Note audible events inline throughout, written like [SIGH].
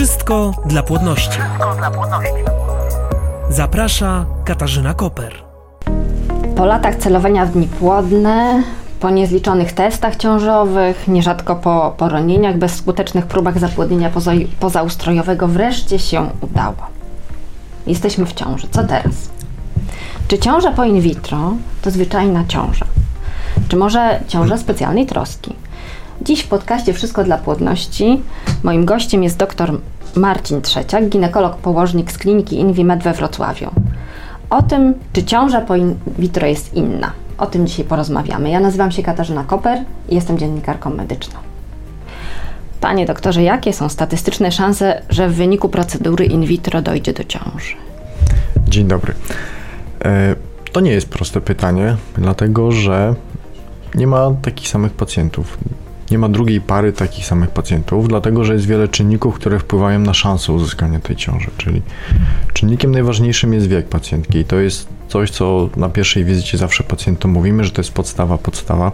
Wszystko dla płodności. Wszystko dla płodności. Zaprasza Katarzyna Koper. Po latach celowania w dni płodne, po niezliczonych testach ciążowych, nierzadko po poronieniach, bezskutecznych próbach zapłodnienia poza, pozaustrojowego wreszcie się udało. Jesteśmy w ciąży. Co teraz? Czy ciąża po in vitro to zwyczajna ciąża? Czy może ciąża specjalnej troski? Dziś w podcaście Wszystko dla płodności moim gościem jest dr Marcin Trzeciak, ginekolog położnik z kliniki InviMed we Wrocławiu. O tym, czy ciąża po in vitro jest inna. O tym dzisiaj porozmawiamy. Ja nazywam się Katarzyna Koper i jestem dziennikarką medyczną. Panie doktorze, jakie są statystyczne szanse, że w wyniku procedury in vitro dojdzie do ciąży? Dzień dobry. E, to nie jest proste pytanie, dlatego że nie ma takich samych pacjentów. Nie ma drugiej pary takich samych pacjentów, dlatego że jest wiele czynników, które wpływają na szansę uzyskania tej ciąży. Czyli czynnikiem najważniejszym jest wiek pacjentki i to jest coś, co na pierwszej wizycie zawsze pacjentom mówimy, że to jest podstawa, podstawa.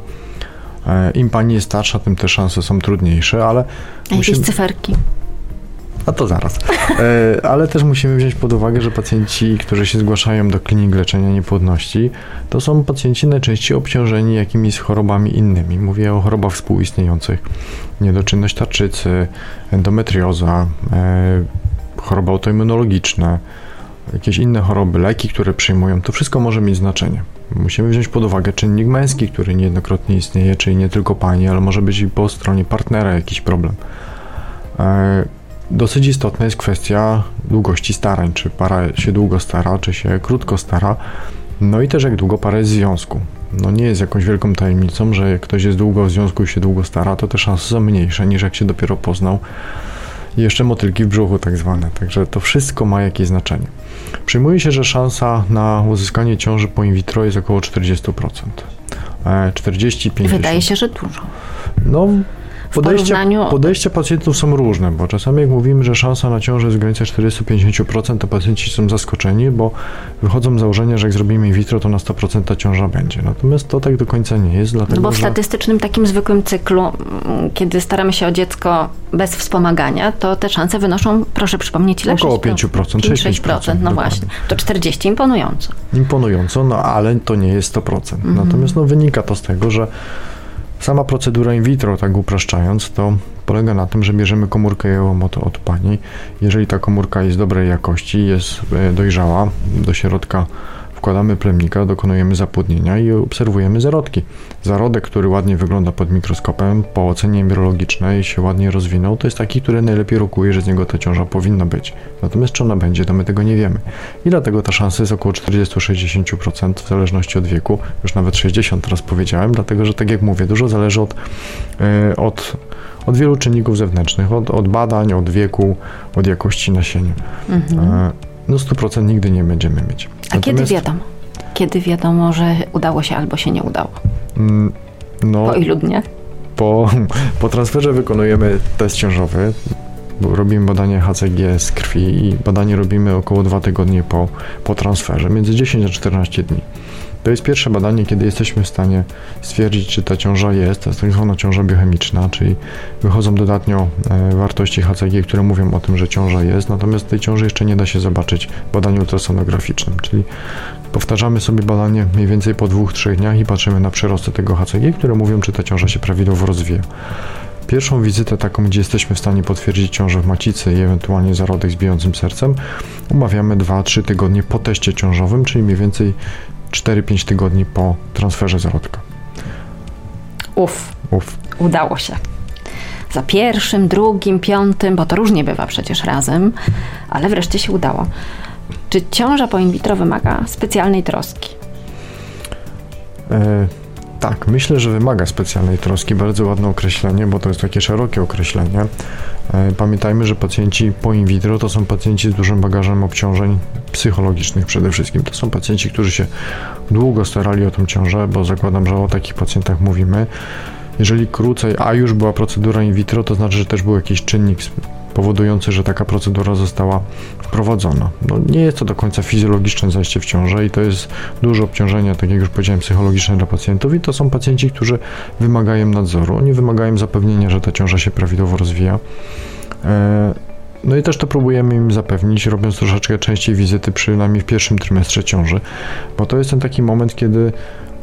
E, Im pani jest starsza, tym te szanse są trudniejsze, ale. A jakieś musimy... cyferki? A to zaraz. E, ale też musimy wziąć pod uwagę, że pacjenci, którzy się zgłaszają do klinik leczenia niepłodności, to są pacjenci najczęściej obciążeni jakimiś chorobami innymi. Mówię o chorobach współistniejących. Niedoczynność tarczycy, endometrioza, e, choroby autoimmunologiczne, jakieś inne choroby, leki, które przyjmują. To wszystko może mieć znaczenie. Musimy wziąć pod uwagę czynnik męski, który niejednokrotnie istnieje, czyli nie tylko pani, ale może być i po stronie partnera jakiś problem. E, Dosyć istotna jest kwestia długości starań, czy para się długo stara, czy się krótko stara, no i też jak długo para jest w związku. No nie jest jakąś wielką tajemnicą, że jak ktoś jest długo w związku i się długo stara, to te szanse są mniejsze niż jak się dopiero poznał. I jeszcze motylki w brzuchu tak zwane, także to wszystko ma jakieś znaczenie. Przyjmuje się, że szansa na uzyskanie ciąży po in vitro jest około 40%. 40-50%. Wydaje się, że dużo. No, Podejścia, porównaniu... podejścia pacjentów są różne, bo czasami jak mówimy, że szansa na ciążę jest w granicach 40-50%, to pacjenci są zaskoczeni, bo wychodzą z założenia, że jak zrobimy in vitro, to na 100% ta ciąża będzie. Natomiast to tak do końca nie jest, dlatego No bo w statystycznym takim zwykłym cyklu, mm, kiedy staramy się o dziecko bez wspomagania, to te szanse wynoszą, proszę przypomnieć, ile? Około 5%, 5-6%. No właśnie, to 40 imponująco. Imponująco, no ale to nie jest 100%. Mhm. Natomiast no, wynika to z tego, że Sama procedura in vitro, tak upraszczając, to polega na tym, że bierzemy komórkę od, od pani. Jeżeli ta komórka jest dobrej jakości, jest e, dojrzała, do środka wkładamy plemnika, dokonujemy zapłodnienia i obserwujemy zarodki. Zarodek, który ładnie wygląda pod mikroskopem, po ocenie embriologicznej się ładnie rozwinął, to jest taki, który najlepiej rokuje, że z niego ta ciąża powinna być. Natomiast czy ona będzie, to my tego nie wiemy. I dlatego ta szansa jest około 40-60% w zależności od wieku, już nawet 60% teraz powiedziałem, dlatego że tak jak mówię, dużo zależy od, yy, od od wielu czynników zewnętrznych, od, od, badań, od wieku, od jakości nasienia. Mhm. No 100% nigdy nie będziemy mieć. A kiedy wiadomo? Kiedy wiadomo, że udało się albo się nie udało? Mm, no, po ilu dniach? Po, [LAUGHS] po transferze wykonujemy test ciążowy, robimy badanie HCG z krwi i badanie robimy około 2 tygodnie po, po transferze, między 10 a 14 dni. To jest pierwsze badanie, kiedy jesteśmy w stanie stwierdzić, czy ta ciąża jest, to jest tak zwana ciąża biochemiczna, czyli wychodzą dodatnio e, wartości HCG, które mówią o tym, że ciąża jest, natomiast tej ciąży jeszcze nie da się zobaczyć w badaniu ultrasonograficznym, czyli powtarzamy sobie badanie mniej więcej po dwóch, trzech dniach i patrzymy na przyrosty tego HCG, które mówią, czy ta ciąża się prawidłowo rozwija. Pierwszą wizytę taką, gdzie jesteśmy w stanie potwierdzić ciążę w macicy i ewentualnie zarodek z bijącym sercem, umawiamy 2-3 tygodnie po teście ciążowym, czyli mniej więcej 4-5 tygodni po transferze zarodka. Uf, Uf. Udało się. Za pierwszym, drugim, piątym, bo to różnie bywa przecież razem, ale wreszcie się udało. Czy ciąża po in vitro wymaga specjalnej troski? E, tak, myślę, że wymaga specjalnej troski. Bardzo ładne określenie, bo to jest takie szerokie określenie. E, pamiętajmy, że pacjenci po in vitro to są pacjenci z dużym bagażem obciążeń psychologicznych przede wszystkim. To są pacjenci, którzy się długo starali o tą ciążę, bo zakładam, że o takich pacjentach mówimy. Jeżeli krócej, a już była procedura in vitro, to znaczy, że też był jakiś czynnik powodujący, że taka procedura została wprowadzona. No, nie jest to do końca fizjologiczne zajście w ciążę i to jest duże obciążenie, tak jak już powiedziałem, psychologiczne dla pacjentów i to są pacjenci, którzy wymagają nadzoru. Oni wymagają zapewnienia, że ta ciąża się prawidłowo rozwija. E, no i też to próbujemy im zapewnić, robiąc troszeczkę częściej wizyty, przynajmniej w pierwszym trymestrze ciąży, bo to jest ten taki moment, kiedy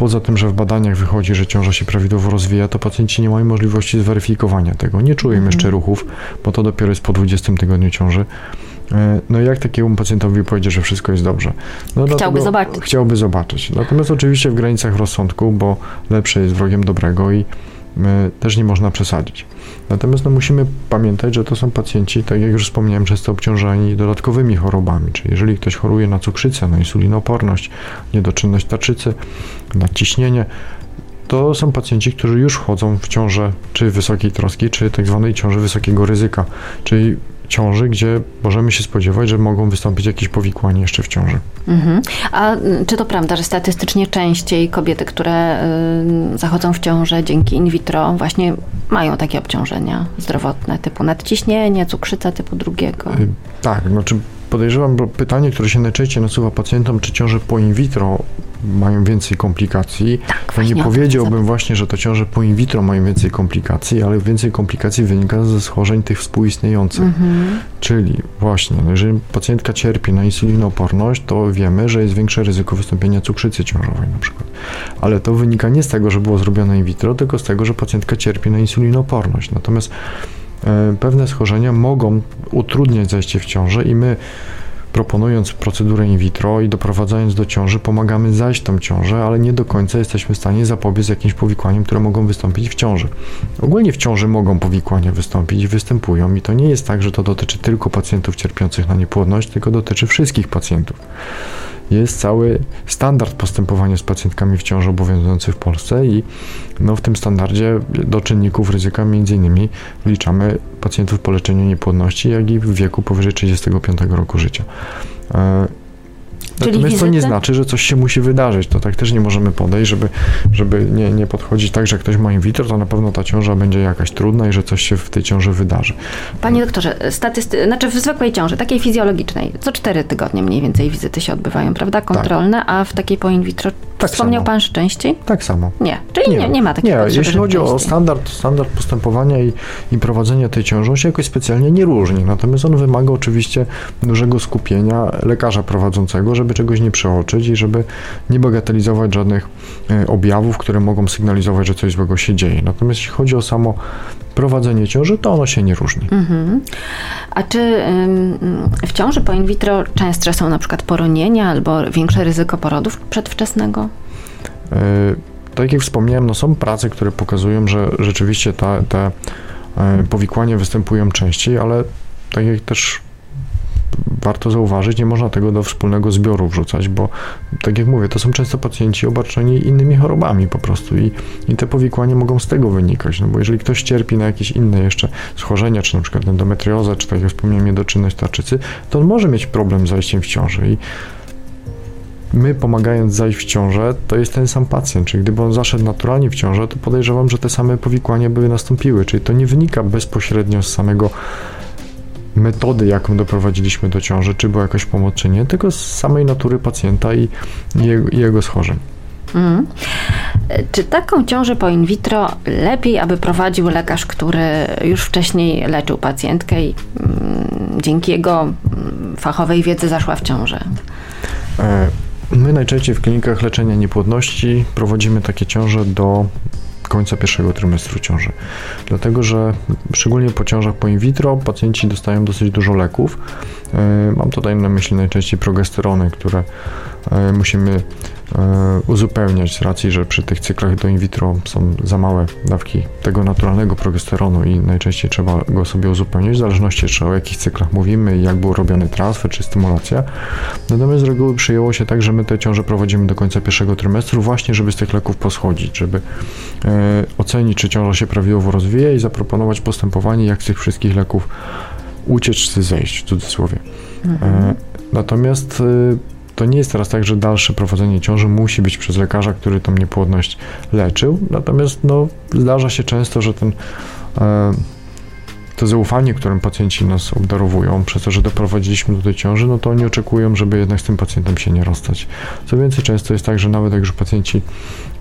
poza tym, że w badaniach wychodzi, że ciąża się prawidłowo rozwija, to pacjenci nie mają możliwości zweryfikowania tego. Nie czują Mhm. jeszcze ruchów, bo to dopiero jest po 20 tygodniu ciąży. E, No i jak takiemu pacjentowi powiedzieć, że wszystko jest dobrze? No Chciałby zobaczyć. Chciałby zobaczyć. Natomiast oczywiście w granicach rozsądku, bo lepsze jest wrogiem dobrego i też nie można przesadzić. Natomiast no, musimy pamiętać, że to są pacjenci, tak jak już wspomniałem, często obciążeni dodatkowymi chorobami. Czyli jeżeli ktoś choruje na cukrzycę, na insulinoporność, niedoczynność tarczycy, nadciśnienie, to są pacjenci, którzy już wchodzą w ciążę czy wysokiej troski, czy tak zwanej ciąży wysokiego ryzyka, czyli ciąży, gdzie możemy się spodziewać, że mogą wystąpić jakieś powikłania jeszcze w ciąży. Mhm. A y, czy to prawda, że statystycznie częściej kobiety, które y, zachodzą w ciążę dzięki in vitro, właśnie mają takie obciążenia zdrowotne typu nadciśnienie, cukrzyca typu drugiego? Y, Tak, znaczy podejrzewam, bo pytanie, które się najczęściej nasuwa pacjentom, czy ciąże po in vitro mają więcej komplikacji, Tak, to nie powiedziałbym właśnie, że to ciąże po in vitro mają więcej komplikacji, ale więcej komplikacji wynika ze schorzeń tych współistniejących. Mhm. Czyli właśnie, no jeżeli pacjentka cierpi na insulinooporność, to wiemy, że jest większe ryzyko wystąpienia cukrzycy ciążowej na przykład. Ale to wynika nie z tego, że było zrobione in vitro, tylko z tego, że pacjentka cierpi na insulinooporność. Natomiast e, pewne schorzenia mogą utrudniać zajście w ciążę i my proponując procedurę in vitro i doprowadzając do ciąży, pomagamy zajść tą ciążę, ale nie do końca jesteśmy w stanie zapobiec jakimś powikłaniom, które mogą wystąpić w ciąży. Ogólnie w ciąży mogą powikłania wystąpić i występują i to nie jest tak, że to dotyczy tylko pacjentów cierpiących na niepłodność, tylko dotyczy wszystkich pacjentów. Jest cały standard postępowania z pacjentkami w ciąży obowiązujący w Polsce i no, w tym standardzie do czynników ryzyka innymi wliczamy pacjentów po leczeniu niepłodności, jak i w wieku powyżej 35 roku życia. Czyli Natomiast to nie znaczy, że coś się musi wydarzyć. To tak też nie możemy podejść, żeby, żeby nie, nie podchodzić tak, że ktoś ma in vitro, to na pewno ta ciąża będzie jakaś trudna i że coś się w tej ciąży wydarzy. Panie doktorze, statysty... znaczy w zwykłej ciąży, takiej fizjologicznej, co cztery tygodnie mniej więcej wizyty się odbywają, prawda? Kontrolne, a w takiej po in vitro Tak wspomniał samo. Pan, że częściej? Tak samo. Nie, czyli nie, nie, ma takiej Nie, potrzeby, jeśli chodzi o standard, standard postępowania i, i prowadzenia tej ciąży, on się jakoś specjalnie nie różni. Natomiast on wymaga oczywiście dużego skupienia lekarza prowadzącego, żeby czegoś nie przeoczyć i żeby nie bagatelizować żadnych e, objawów, które mogą sygnalizować, że coś złego się dzieje. Natomiast jeśli chodzi o samo prowadzenie ciąży, to ono się nie różni. Mhm. A czy w ciąży po in vitro częstsze są na przykład poronienia albo większe ryzyko porodów przedwczesnego? E, Tak jak wspomniałem, no są prace, które pokazują, że rzeczywiście ta, te e, powikłania występują częściej, ale tak jak też warto zauważyć, nie można tego do wspólnego zbioru wrzucać, bo tak jak mówię, to są często pacjenci obarczeni innymi chorobami po prostu i, i te powikłania mogą z tego wynikać, no bo jeżeli ktoś cierpi na jakieś inne jeszcze schorzenia, czy na przykład endometriozę, czy tak jak wspomniałem, niedoczynność tarczycy, to on może mieć problem z zajściem w ciąży i my pomagając zajść w ciążę, to jest ten sam pacjent, czyli gdyby on zaszedł naturalnie w ciążę, to podejrzewam, że te same powikłania by nastąpiły, czyli to nie wynika bezpośrednio z samego metody, jaką doprowadziliśmy do ciąży, czy była jakaś pomoc, czy nie, tylko z samej natury pacjenta i, jego, i jego schorzeń. E, Czy taką ciążę po in vitro lepiej, aby prowadził lekarz, który już wcześniej leczył pacjentkę i mm, dzięki jego mm, fachowej wiedzy zaszła w ciążę? E, My najczęściej w klinikach leczenia niepłodności prowadzimy takie ciąże do końca pierwszego trymestru ciąży. Dlatego, że szczególnie po ciążach po in vitro pacjenci dostają dosyć dużo leków. E, Mam tutaj na myśli najczęściej progesterony, które e, musimy uzupełniać z racji, że przy tych cyklach do in vitro są za małe dawki tego naturalnego progesteronu i najczęściej trzeba go sobie uzupełnić, w zależności jeszcze o jakich cyklach mówimy i jak był robiony transfer czy stymulacja. Natomiast z reguły przyjęło się tak, że my te ciąże prowadzimy do końca pierwszego trymestru właśnie, żeby z tych leków poschodzić, żeby e, ocenić, czy ciąża się prawidłowo rozwija i zaproponować postępowanie, jak z tych wszystkich leków uciec czy zejść, w cudzysłowie. E, natomiast e, to nie jest teraz tak, że dalsze prowadzenie ciąży musi być przez lekarza, który tą niepłodność leczył. Natomiast no, zdarza się często, że ten e, to zaufanie, którym pacjenci nas obdarowują, przez to, że doprowadziliśmy do tej ciąży, no to oni oczekują, żeby jednak z tym pacjentem się nie rozstać. Co więcej, często jest tak, że nawet jak już pacjenci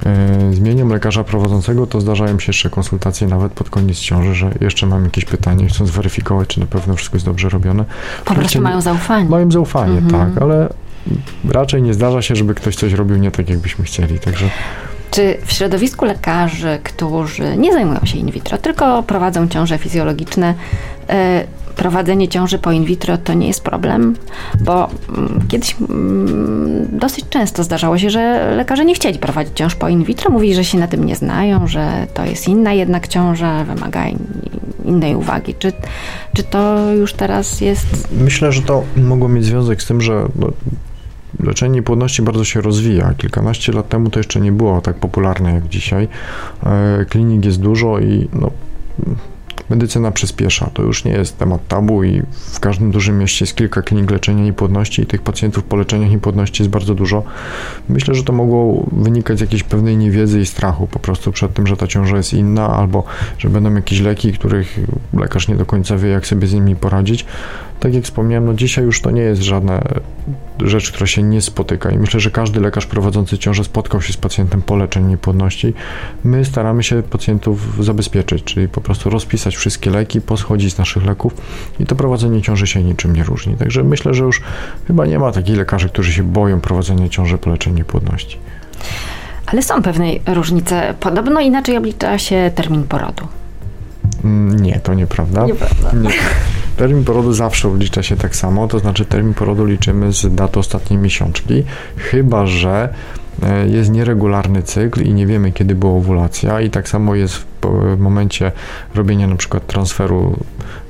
e, zmienią lekarza prowadzącego, to zdarzają się jeszcze konsultacje nawet pod koniec ciąży, że jeszcze mam jakieś pytanie, chcą zweryfikować, czy na pewno wszystko jest dobrze robione. Po prostu mają zaufanie. Mają zaufanie, mhm. tak, ale raczej nie zdarza się, żeby ktoś coś robił nie tak, jakbyśmy chcieli, także... Czy w środowisku lekarzy, którzy nie zajmują się in vitro, tylko prowadzą ciąże fizjologiczne, e, prowadzenie ciąży po in vitro to nie jest problem? Bo mm, kiedyś mm, dosyć często zdarzało się, że lekarze nie chcieli prowadzić ciąż po in vitro, mówili, że się na tym nie znają, że to jest inna jednak ciąża, wymaga innej uwagi. Czy, czy to już teraz jest. Myślę, że to mogło mieć związek z tym, że no, leczenie płodności bardzo się rozwija. Kilkanaście lat temu to jeszcze nie było tak popularne jak dzisiaj. E, klinik jest dużo i no, medycyna przyspiesza. To już nie jest temat tabu i w każdym dużym mieście jest kilka klinik leczenia niepłodności i tych pacjentów po leczeniach niepłodności jest bardzo dużo. Myślę, że to mogło wynikać z jakiejś pewnej niewiedzy i strachu po prostu przed tym, że ta ciąża jest inna albo że będą jakieś leki, których lekarz nie do końca wie, jak sobie z nimi poradzić tak jak wspomniałem, no dzisiaj już to nie jest żadna rzecz, która się nie spotyka i myślę, że każdy lekarz prowadzący ciążę spotkał się z pacjentem po leczeniu niepłodności. My staramy się pacjentów zabezpieczyć, czyli po prostu rozpisać wszystkie leki, poschodzić z naszych leków i to prowadzenie ciąży się niczym nie różni. Także myślę, że już chyba nie ma takich lekarzy, którzy się boją prowadzenia ciąży po leczeniu niepłodności. Ale są pewne różnice. Podobno inaczej oblicza się termin porodu. Mm, nie, to nieprawda. Nieprawda. Nie. [LAUGHS] Termin porodu zawsze oblicza się tak samo, to znaczy termin porodu liczymy z daty ostatniej miesiączki, chyba że e, jest nieregularny cykl i nie wiemy, kiedy była owulacja i tak samo jest w momencie robienia przykład transferu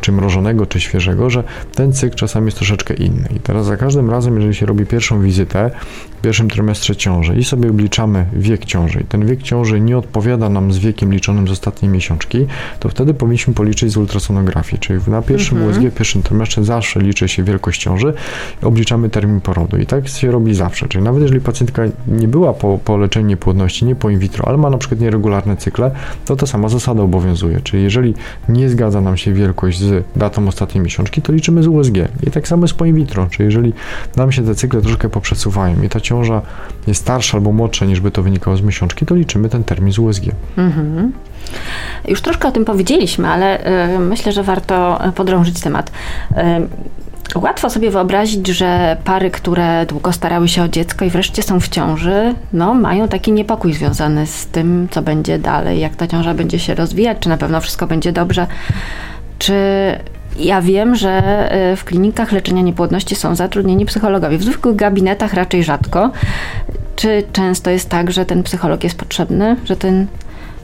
czy mrożonego, czy świeżego, że ten cykl czasami jest troszeczkę inny. I teraz za każdym razem, jeżeli się robi pierwszą wizytę w pierwszym trymestrze ciąży i sobie obliczamy wiek ciąży i ten wiek ciąży nie odpowiada nam z wiekiem liczonym z ostatniej miesiączki, to wtedy powinniśmy policzyć z ultrasonografii, czyli na pierwszym mhm. USG, w pierwszym trymestrze zawsze liczy się wielkość ciąży i obliczamy termin porodu. I tak się robi zawsze, czyli nawet jeżeli pacjentka nie była po, po leczeniu niepłodności, nie po in vitro, ale ma na przykład nieregularne cykle, to ta sama zasada obowiązuje, czyli jeżeli nie zgadza nam się wielkość z datą ostatniej miesiączki, to liczymy z USG. I tak samo jest po in vitro, czyli jeżeli nam się te cykle troszkę poprzesuwają i ta ciąża jest starsza albo młodsza niż by to wynikało z miesiączki, to liczymy ten termin z USG. Mhm. Już troszkę o tym powiedzieliśmy, ale y, myślę, że warto podrążyć temat. Y, łatwo sobie wyobrazić, że pary, które długo starały się o dziecko i wreszcie są w ciąży, no, mają taki niepokój związany z tym, co będzie dalej, jak ta ciąża będzie się rozwijać, czy na pewno wszystko będzie dobrze. Czy ja wiem, że e, w klinikach leczenia niepłodności są zatrudnieni psychologowie. W zwykłych gabinetach raczej rzadko. Czy często jest tak, że ten psycholog jest potrzebny, że ten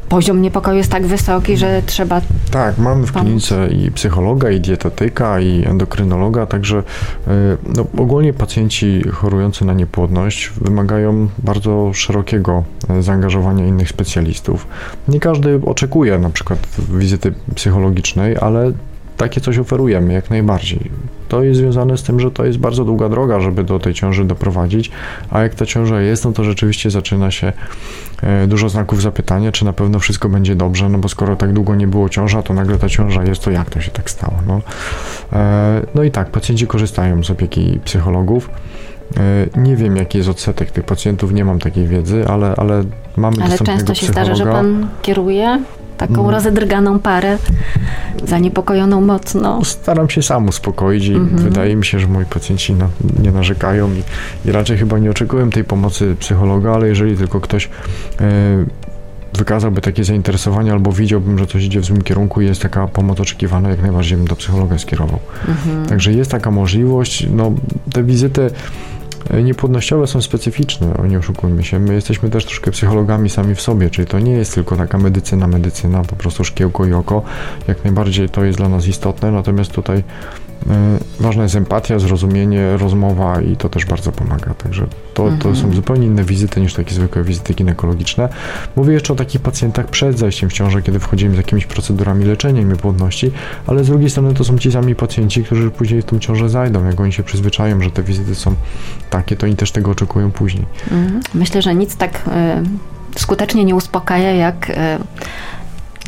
poziom niepokoju jest tak wysoki, że trzeba. Tak, mamy w klinice i psychologa, i dietetyka, i endokrynologa, także e, no, ogólnie pacjenci chorujący na niepłodność wymagają bardzo szerokiego e, zaangażowania innych specjalistów. Nie każdy oczekuje na przykład wizyty psychologicznej, ale takie coś oferujemy jak najbardziej. To jest związane z tym, że to jest bardzo długa droga, żeby do tej ciąży doprowadzić, a jak ta ciąża jest, no to rzeczywiście zaczyna się e, dużo znaków zapytania, czy na pewno wszystko będzie dobrze, no bo skoro tak długo nie było ciąża, to nagle ta ciąża jest, to jak to się tak stało? No, e, no i tak, pacjenci korzystają z opieki psychologów. E, nie wiem, jaki jest odsetek tych pacjentów, nie mam takiej wiedzy, ale, ale mamy Ale często się zdarza, że pan kieruje taką mm. rozedrganą parę, zaniepokojoną mocno. Staram się sam uspokoić i mm -hmm. wydaje mi się, że moi pacjenci na, nie narzekają i, i, raczej chyba nie oczekują tej pomocy psychologa, ale jeżeli tylko ktoś e, wykazałby takie zainteresowanie albo widziałbym, że coś idzie w złym kierunku i jest taka pomoc oczekiwana, jak najbardziej bym do psychologa skierował. -hmm. Także jest taka możliwość. No, te wizyty niepłodnościowe są specyficzne, nie oszukujmy się. My jesteśmy też troszkę psychologami sami w sobie, czyli to nie jest tylko taka medycyna, medycyna, po prostu szkiełko i oko. Jak najbardziej to jest dla nas istotne, natomiast tutaj ważna jest empatia, zrozumienie, rozmowa i to też bardzo pomaga. Także to, to mhm. są zupełnie inne wizyty niż takie zwykłe wizyty ginekologiczne. Mówię jeszcze o takich pacjentach przed zajściem w ciążę, kiedy wchodzimy z jakimiś procedurami leczenia niepłodności, ale z drugiej strony to są ci sami pacjenci, którzy później w tą ciążę zajdą. Jak oni się przyzwyczają, że te wizyty są takie, to oni też tego oczekują później. Mhm. Myślę, że nic tak y, skutecznie nie uspokaja jak y,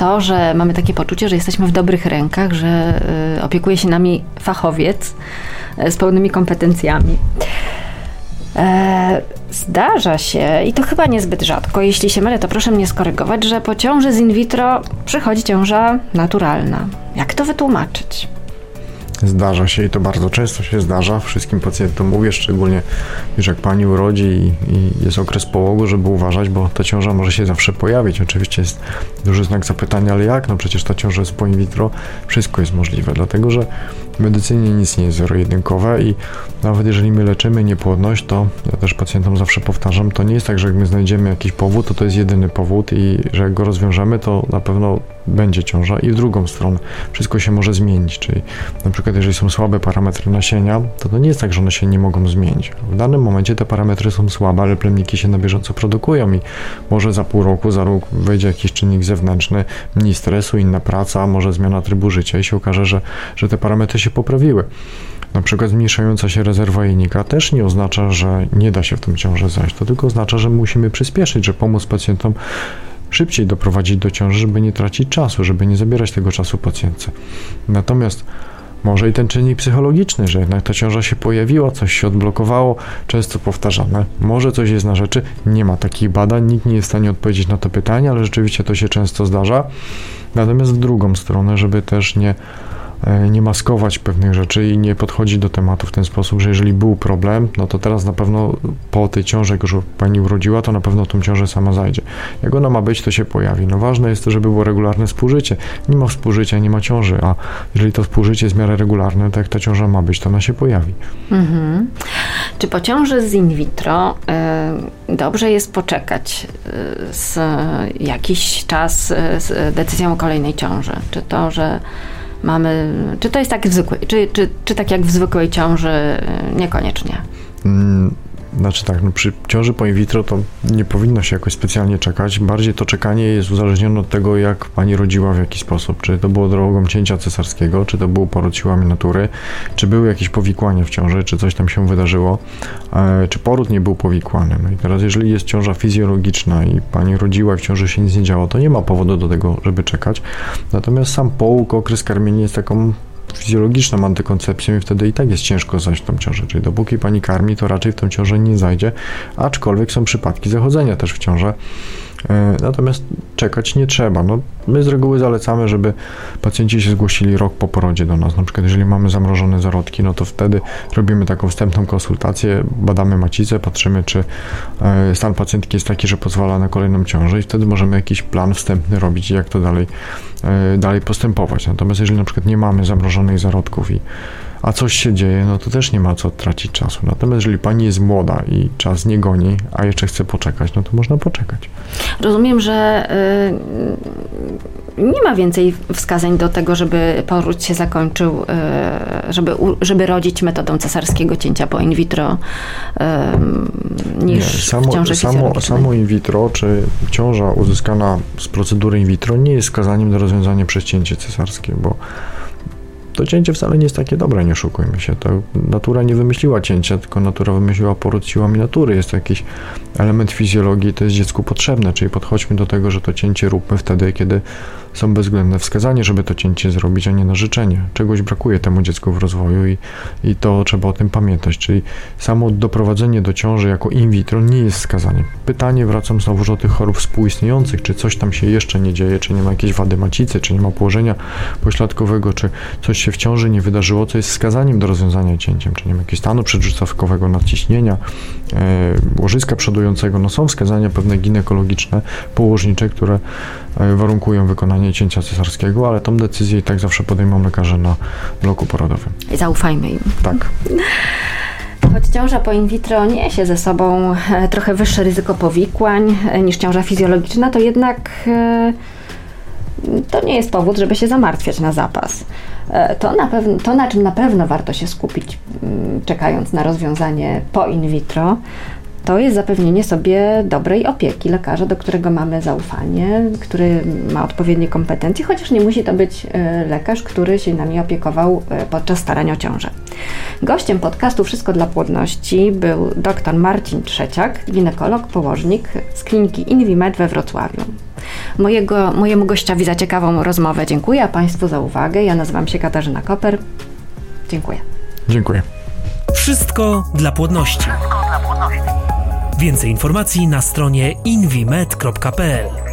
to, że mamy takie poczucie, że jesteśmy w dobrych rękach, że y, opiekuje się nami fachowiec y, z pełnymi kompetencjami. E, zdarza się, i to chyba niezbyt rzadko, jeśli się mylę, to proszę mnie skorygować, że po ciąży z in vitro przychodzi ciąża naturalna. Jak to wytłumaczyć? Zdarza się i to bardzo często się zdarza. Wszystkim pacjentom mówię, szczególnie już jak pani urodzi i, i, jest okres połogu, żeby uważać, bo ta ciąża może się zawsze pojawić. Oczywiście jest duży znak zapytania, ale jak? No przecież ta ciąża jest po in vitro, wszystko jest możliwe, dlatego że w medycynie nic nie jest zero-jedynkowe i nawet jeżeli my leczymy niepłodność, to ja też pacjentom zawsze powtarzam, to nie jest tak, że jak my znajdziemy jakiś powód, to to jest jedyny powód i że jak go rozwiążemy, to na pewno będzie ciąża i w drugą stronę wszystko się może zmienić, czyli na przykład jeżeli są słabe parametry nasienia, to to nie jest tak, że one się nie mogą zmienić. W danym momencie te parametry są słabe, ale plemniki się na bieżąco produkują i może za pół roku, za rok wejdzie jakiś czynnik zewnętrzny, mniej stresu, inna praca, może zmiana trybu życia i się okaże, że, że te parametry się poprawiły. Na przykład zmniejszająca się rezerwa jajnika też nie oznacza, że nie da się w tym ciążę zajść. To tylko oznacza, że musimy przyspieszyć, że pomóc pacjentom szybciej doprowadzić do ciąży, żeby nie tracić czasu, żeby nie zabierać tego czasu pacjentce. Natomiast może i ten czynnik psychologiczny, że jednak ta ciąża się pojawiła, coś się odblokowało, często powtarzane. Może coś jest na rzeczy, nie ma takich badań, nikt nie jest w stanie odpowiedzieć na to pytanie, ale rzeczywiście to się często zdarza. Natomiast w drugą stronę, żeby też nie nie maskować pewnych rzeczy i nie podchodzić do tematu w ten sposób, że jeżeli był problem, no to teraz na pewno po tej ciąży, jak już pani urodziła, to na pewno tą ciążę sama zajdzie. Jak ona ma być, to się pojawi. No ważne jest to, żeby było regularne współżycie. Nie ma współżycia, nie ma ciąży, a jeżeli to współżycie jest w miarę regularne, to jak ta ciąża ma być, to ona się pojawi. Mhm. Czy po ciąży z in vitro y, dobrze jest poczekać y, z jakiś czas y, z decyzją o kolejnej ciąży? Czy to, że mamy, czy to jest tak w zwykłej, czy, czy, czy tak jak w zwykłej ciąży, niekoniecznie? Mm, znaczy tak, no przy ciąży po in vitro to nie powinno się jakoś specjalnie czekać. Bardziej to czekanie jest uzależnione od tego, jak pani rodziła w jaki sposób. Czy to było drogą cięcia cesarskiego, czy to był poród siłami natury, czy były jakieś powikłania w ciąży, czy coś tam się wydarzyło, e, czy poród nie był powikłany. No i teraz, jeżeli jest ciąża fizjologiczna i pani rodziła w ciąży się nic nie działo, to nie ma powodu do tego, żeby czekać. Natomiast sam połóg, okres karmienia jest taką fizjologiczną antykoncepcją i wtedy i tak jest ciężko zajść w tą ciążę. Czyli dopóki pani karmi, to raczej w tą ciążę nie zajdzie, aczkolwiek są przypadki zachodzenia też w ciążę. E, natomiast czekać nie trzeba. No, my z reguły zalecamy, żeby pacjenci się zgłosili rok po porodzie do nas. Na przykład, jeżeli mamy zamrożone zarodki, no to wtedy robimy taką wstępną konsultację, badamy macicę, patrzymy, czy e, stan pacjentki jest taki, że pozwala na kolejną ciążę i wtedy możemy jakiś plan wstępny robić, jak to dalej, e, dalej postępować. Natomiast jeżeli na przykład nie mamy zamrożonych zarodków i a coś się dzieje, no to też nie ma co tracić czasu. Natomiast jeżeli pani jest młoda i czas nie goni, a jeszcze chce poczekać, no to można poczekać. Rozumiem, że y, nie ma więcej wskazań do tego, żeby poród się zakończył, y, żeby, żeby rodzić metodą cesarskiego cięcia po in vitro y, niż nie, samo, w ciąży samo, samo in vitro, czy ciąża uzyskana z procedury in vitro nie jest wskazaniem do rozwiązania przez cięcie cesarskie, bo to cięcie wcale nie jest takie dobre, nie oszukujmy się. To natura nie wymyśliła cięcia, tylko natura wymyśliła poród siłami natury. Jest to jakiś element fizjologii, to jest dziecku potrzebne, czyli podchodźmy do tego, że to cięcie róbmy wtedy, kiedy są bezwzględne wskazanie, żeby to cięcie zrobić, a nie na życzenie. Czegoś brakuje temu dziecku w rozwoju i, i to trzeba o tym pamiętać. Czyli samo doprowadzenie do ciąży jako in vitro nie jest wskazaniem. Pytanie, wracam znowu do tych chorób współistniejących, czy coś tam się jeszcze nie dzieje, czy nie ma jakiejś wady macicy, czy nie ma położenia pośladkowego, czy coś się w ciąży nie wydarzyło, co jest wskazaniem do rozwiązania cięciem, czy nie ma jakiegoś stanu przedrzucawkowego nadciśnienia, e, łożyska przodującego. No są wskazania pewne ginekologiczne, położnicze, które e, warunkują wykonanie cięcia cesarskiego, ale tą decyzję i tak zawsze podejmą lekarze na bloku porodowym. I zaufajmy im. Tak. [LAUGHS] Choć ciąża po in vitro niesie ze sobą e, trochę wyższe ryzyko powikłań niż ciąża fizjologiczna, to jednak to nie jest powód, żeby się zamartwiać na zapas. E, to na, pewno, to, na czym na pewno warto się skupić, mm, czekając na rozwiązanie po in vitro, to jest zapewnienie sobie dobrej opieki lekarza, do którego mamy zaufanie, który ma odpowiednie kompetencje, chociaż nie musi to być e, lekarz, który się nami opiekował e, podczas starań o ciążę. Gościem podcastu Wszystko dla płodności był dr Marcin Trzeciak, ginekolog, położnik z kliniki Invimed we Wrocławiu. Mojego, mojemu gościowi za ciekawą rozmowę dziękuję, a Państwu za uwagę. Ja nazywam się Katarzyna Koper. Dziękuję. Dziękuję. Wszystko dla płodności. Więcej informacji na stronie invimed.pl